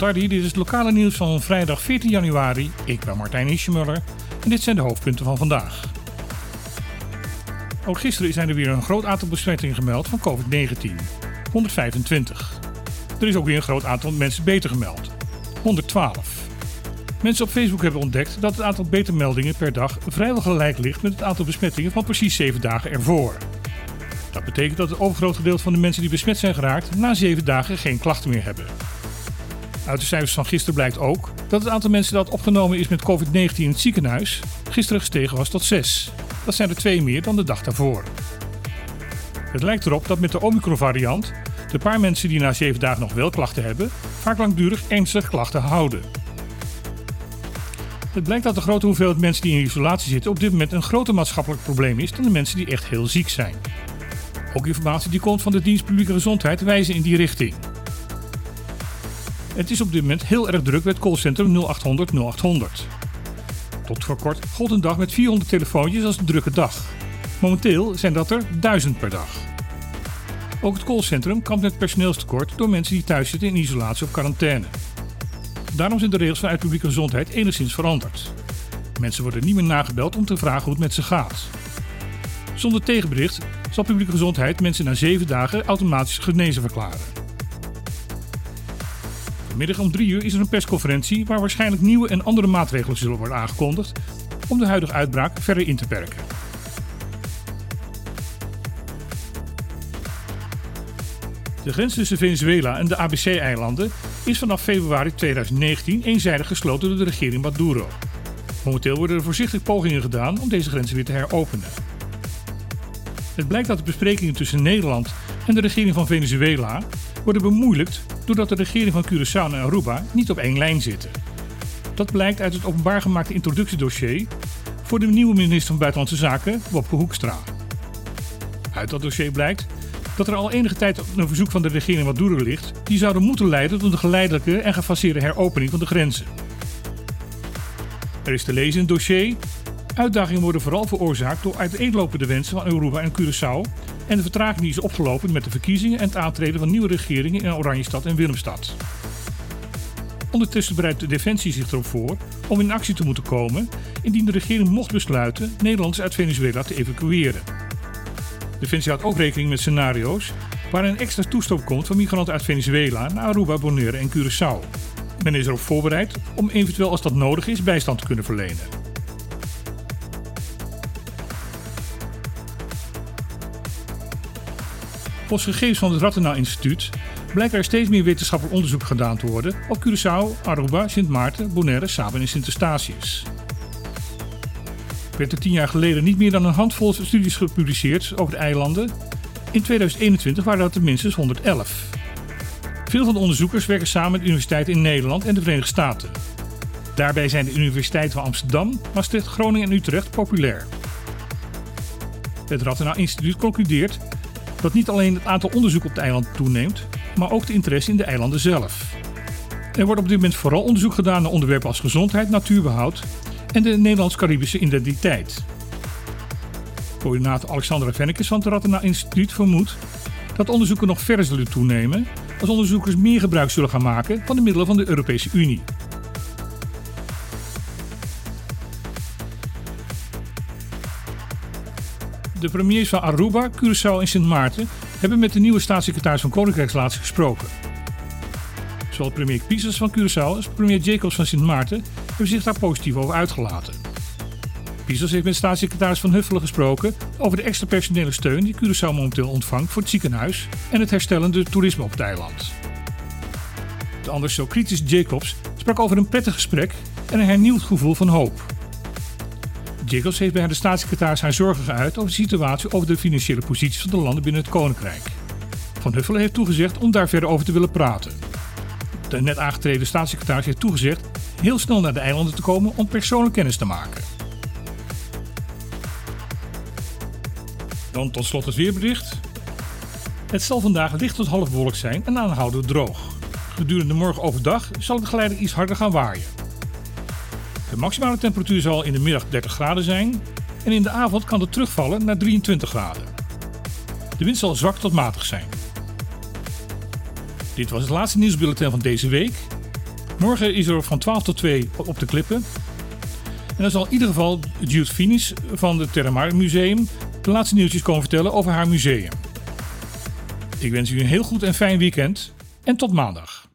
Tardi. Dit is het lokale nieuws van vrijdag 14 januari. Ik ben Martijn Ischemuller en dit zijn de hoofdpunten van vandaag. Ook gisteren zijn er weer een groot aantal besmettingen gemeld van COVID-19. 125. Er is ook weer een groot aantal mensen beter gemeld. 112. Mensen op Facebook hebben ontdekt dat het aantal betermeldingen per dag vrijwel gelijk ligt met het aantal besmettingen van precies 7 dagen ervoor. Dat betekent dat het overgrote gedeelte van de mensen die besmet zijn geraakt na 7 dagen geen klachten meer hebben. Uit de cijfers van gisteren blijkt ook dat het aantal mensen dat opgenomen is met COVID-19 in het ziekenhuis gisteren gestegen was tot 6. Dat zijn er twee meer dan de dag daarvoor. Het lijkt erop dat met de Omicron-variant de paar mensen die na 7 dagen nog wel klachten hebben, vaak langdurig ernstige klachten houden. Het blijkt dat de grote hoeveelheid mensen die in isolatie zitten op dit moment een groter maatschappelijk probleem is dan de mensen die echt heel ziek zijn. Ook informatie die komt van de dienst publieke gezondheid wijzen in die richting. Het is op dit moment heel erg druk bij het callcentrum 0800 0800. Tot voor kort gold een dag met 400 telefoontjes als een drukke dag. Momenteel zijn dat er 1000 per dag. Ook het callcentrum kampt met personeelstekort door mensen die thuis zitten in isolatie of quarantaine. Daarom zijn de regels vanuit publieke gezondheid enigszins veranderd. Mensen worden niet meer nagebeld om te vragen hoe het met ze gaat. Zonder tegenbericht zal publieke gezondheid mensen na 7 dagen automatisch genezen verklaren. Vanmiddag om 3 uur is er een persconferentie waar waarschijnlijk nieuwe en andere maatregelen zullen worden aangekondigd om de huidige uitbraak verder in te perken. De grens tussen Venezuela en de ABC-eilanden is vanaf februari 2019 eenzijdig gesloten door de regering Maduro. Momenteel worden er voorzichtig pogingen gedaan om deze grenzen weer te heropenen. Het blijkt dat de besprekingen tussen Nederland en de regering van Venezuela worden bemoeilijkt doordat de regering van Curaçao en Aruba niet op één lijn zitten. Dat blijkt uit het openbaar gemaakte introductiedossier voor de nieuwe minister van Buitenlandse Zaken, Wopke Hoekstra. Uit dat dossier blijkt dat er al enige tijd een verzoek van de regering Maduro ligt, die zouden moeten leiden tot een geleidelijke en gefaseerde heropening van de grenzen. Er is te lezen in het dossier. Uitdagingen worden vooral veroorzaakt door uiteenlopende wensen van Aruba en Curaçao en de vertraging die is opgelopen met de verkiezingen en het aantreden van nieuwe regeringen in Oranjestad en Willemstad. Ondertussen bereidt de Defensie zich erop voor om in actie te moeten komen indien de regering mocht besluiten Nederlanders uit Venezuela te evacueren. Defensie houdt ook rekening met scenario's waarin een extra toestoot komt van migranten uit Venezuela naar Aruba, Bonaire en Curaçao. Men is erop voorbereid om eventueel als dat nodig is bijstand te kunnen verlenen. Volgens gegevens van het Rattenaar Instituut blijkt er steeds meer wetenschappelijk onderzoek gedaan te worden op Curaçao, Aruba, Sint Maarten, Bonaire, Saba en Sint Eustatius. Werd er tien jaar geleden niet meer dan een handvol studies gepubliceerd over de eilanden. In 2021 waren dat er minstens 111. Veel van de onderzoekers werken samen met universiteiten in Nederland en de Verenigde Staten. Daarbij zijn de universiteiten van Amsterdam, Maastricht, Groningen en Utrecht populair. Het Rattenaar Instituut concludeert dat niet alleen het aantal onderzoeken op de eilanden toeneemt, maar ook de interesse in de eilanden zelf. Er wordt op dit moment vooral onderzoek gedaan naar onderwerpen als gezondheid, natuurbehoud en de Nederlands-Caribische identiteit. Coördinator Alexandra Vennekes van het Rattenaar Instituut vermoedt dat onderzoeken nog verder zullen toenemen als onderzoekers meer gebruik zullen gaan maken van de middelen van de Europese Unie. De premiers van Aruba, Curaçao en Sint Maarten hebben met de nieuwe staatssecretaris van Koninkrijksrelaties gesproken. Zowel premier Pisas van Curaçao als premier Jacobs van Sint Maarten hebben zich daar positief over uitgelaten. Pisas heeft met staatssecretaris Van Huffelen gesproken over de extra personele steun die Curaçao momenteel ontvangt voor het ziekenhuis en het herstellende toerisme op het eiland. De anders zo kritisch Jacobs sprak over een prettig gesprek en een hernieuwd gevoel van hoop. Jacobs heeft bij de staatssecretaris haar zorgen geuit over de situatie over de financiële posities van de landen binnen het Koninkrijk. Van Huffelen heeft toegezegd om daar verder over te willen praten. De net aangetreden staatssecretaris heeft toegezegd heel snel naar de eilanden te komen om persoonlijk kennis te maken. Dan tot slot het weerbericht. Het zal vandaag licht tot half bewolkt zijn en aanhoudend droog. Gedurende morgen overdag zal het geleidelijk iets harder gaan waaien. De maximale temperatuur zal in de middag 30 graden zijn en in de avond kan het terugvallen naar 23 graden. De wind zal zwak tot matig zijn. Dit was het laatste nieuwsbulletin van deze week. Morgen is er van 12 tot 2 op de klippen. En dan zal in ieder geval Jude Finis van het Terramar Museum de laatste nieuwtjes komen vertellen over haar museum. Ik wens u een heel goed en fijn weekend en tot maandag.